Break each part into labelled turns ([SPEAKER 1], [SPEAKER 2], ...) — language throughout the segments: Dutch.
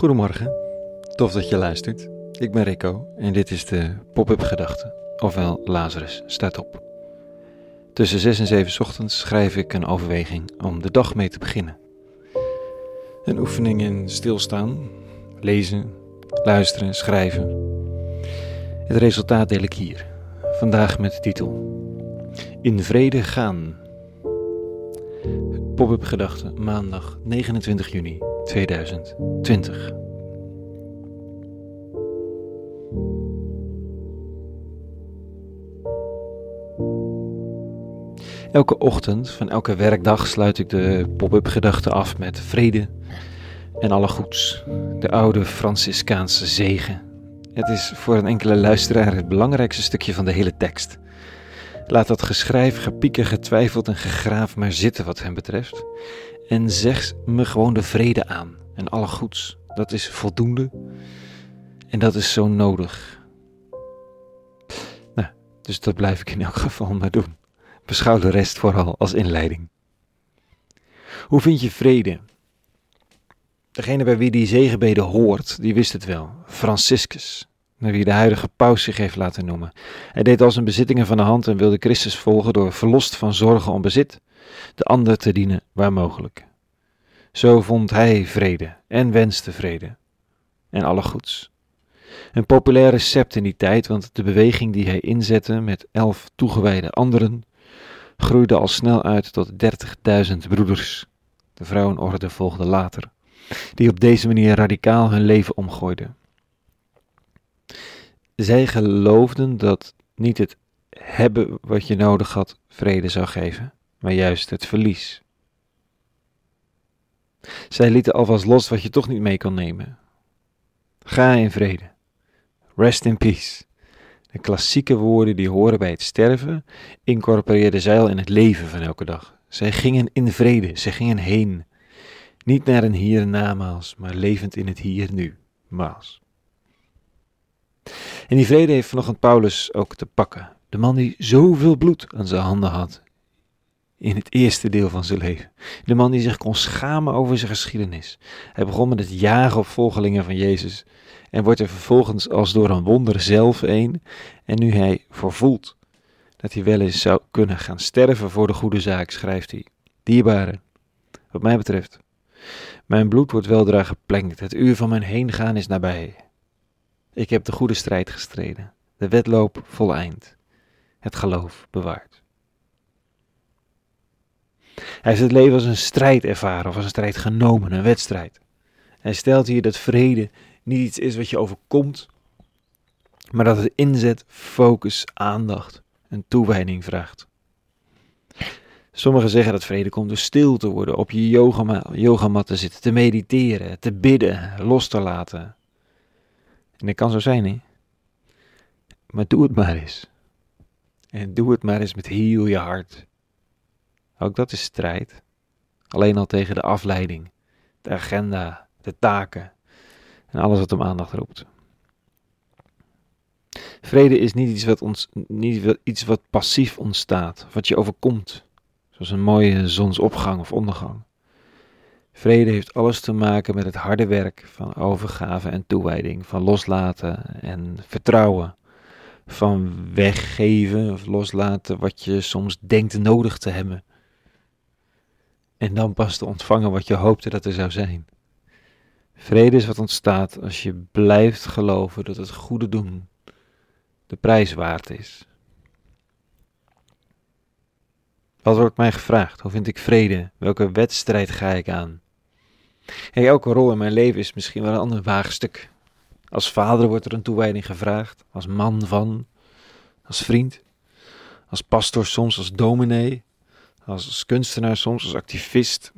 [SPEAKER 1] Goedemorgen, tof dat je luistert. Ik ben Rico en dit is de Pop-up Gedachte, ofwel Lazarus staat op. Tussen 6 en 7 ochtends schrijf ik een overweging om de dag mee te beginnen. Een oefening in stilstaan, lezen, luisteren, schrijven. Het resultaat deel ik hier, vandaag met de titel In vrede gaan. Pop-up Gedachte, maandag 29 juni 2020. Elke ochtend van elke werkdag sluit ik de pop-up gedachte af met vrede en alle goeds. De oude Franciscaanse zegen. Het is voor een enkele luisteraar het belangrijkste stukje van de hele tekst. Laat dat geschrijf, gepieken, getwijfeld en gegraaf maar zitten wat hem betreft. En zeg me gewoon de vrede aan en alle goeds. Dat is voldoende en dat is zo nodig. Nou, dus dat blijf ik in elk geval maar doen. Beschouw de rest vooral als inleiding. Hoe vind je vrede? Degene bij wie die zegenbeden hoort, die wist het wel. Franciscus, naar wie de huidige paus zich heeft laten noemen. Hij deed al zijn bezittingen van de hand en wilde Christus volgen door verlost van zorgen om bezit, de ander te dienen waar mogelijk. Zo vond hij vrede en wenste vrede en alle goeds. Een populair recept in die tijd, want de beweging die hij inzette met elf toegewijde anderen groeide al snel uit tot 30.000 broeders. De vrouwenorde volgde later, die op deze manier radicaal hun leven omgooiden. Zij geloofden dat niet het hebben wat je nodig had vrede zou geven, maar juist het verlies. Zij lieten alvast los wat je toch niet mee kon nemen. Ga in vrede. Rest in peace. De klassieke woorden die horen bij het sterven, incorporeerden zij al in het leven van elke dag. Zij gingen in vrede, zij gingen heen. Niet naar een hiernamaals, maar levend in het hier nu, maals. En die vrede heeft vanochtend Paulus ook te pakken. De man die zoveel bloed aan zijn handen had in het eerste deel van zijn leven. De man die zich kon schamen over zijn geschiedenis. Hij begon met het jagen op volgelingen van Jezus en wordt er vervolgens als door een wonder zelf een. En nu hij vervoelt dat hij wel eens zou kunnen gaan sterven voor de goede zaak, schrijft hij. Dierbare, wat mij betreft, mijn bloed wordt weldra geplengd, het uur van mijn heengaan is nabij. Ik heb de goede strijd gestreden, de wedloop voleind, het geloof bewaard. Hij heeft het leven als een strijd ervaren of als een strijd genomen, een wedstrijd. Hij stelt hier dat vrede niet iets is wat je overkomt, maar dat het inzet, focus, aandacht en toewijding vraagt. Sommigen zeggen dat vrede komt door stil te worden, op je yogamat te zitten, te mediteren, te bidden, los te laten. En dat kan zo zijn, hè? Maar doe het maar eens. En doe het maar eens met heel je hart. Ook dat is strijd. Alleen al tegen de afleiding, de agenda, de taken en alles wat om aandacht roept. Vrede is niet iets wat, ons, niet iets wat passief ontstaat, wat je overkomt, zoals een mooie zonsopgang of ondergang. Vrede heeft alles te maken met het harde werk van overgave en toewijding, van loslaten en vertrouwen, van weggeven of loslaten wat je soms denkt nodig te hebben. En dan pas te ontvangen wat je hoopte dat er zou zijn. Vrede is wat ontstaat als je blijft geloven dat het goede doen de prijs waard is. Wat wordt mij gevraagd? Hoe vind ik vrede? Welke wedstrijd ga ik aan? Elke rol in mijn leven is misschien wel een ander waagstuk. Als vader wordt er een toewijding gevraagd, als man van, als vriend, als pastor soms, als dominee, als kunstenaar soms, als activist,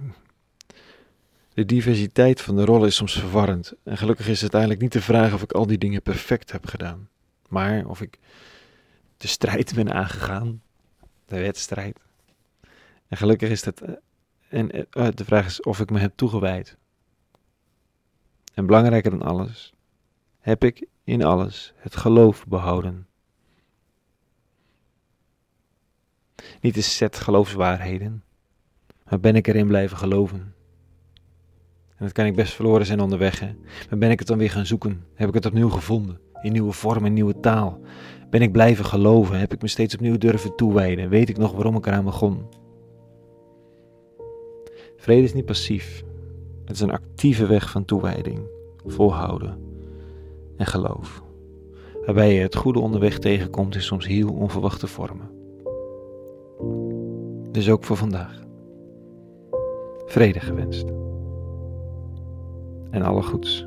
[SPEAKER 1] de diversiteit van de rollen is soms verwarrend. En gelukkig is het eigenlijk niet de vraag of ik al die dingen perfect heb gedaan. Maar of ik de strijd ben aangegaan. De wedstrijd. En gelukkig is dat. Eh, en eh, de vraag is of ik me heb toegewijd. En belangrijker dan alles, heb ik in alles het geloof behouden. Niet een set geloofswaarheden, maar ben ik erin blijven geloven. En dat kan ik best verloren zijn onderweg. Hè? Maar ben ik het dan weer gaan zoeken? Heb ik het opnieuw gevonden? In nieuwe vorm, in nieuwe taal? Ben ik blijven geloven? Heb ik me steeds opnieuw durven toewijden? Weet ik nog waarom ik eraan begon? Vrede is niet passief. Het is een actieve weg van toewijding, volhouden en geloof. Waarbij je het goede onderweg tegenkomt in soms heel onverwachte vormen. Dus ook voor vandaag. Vrede gewenst. En alle goeds.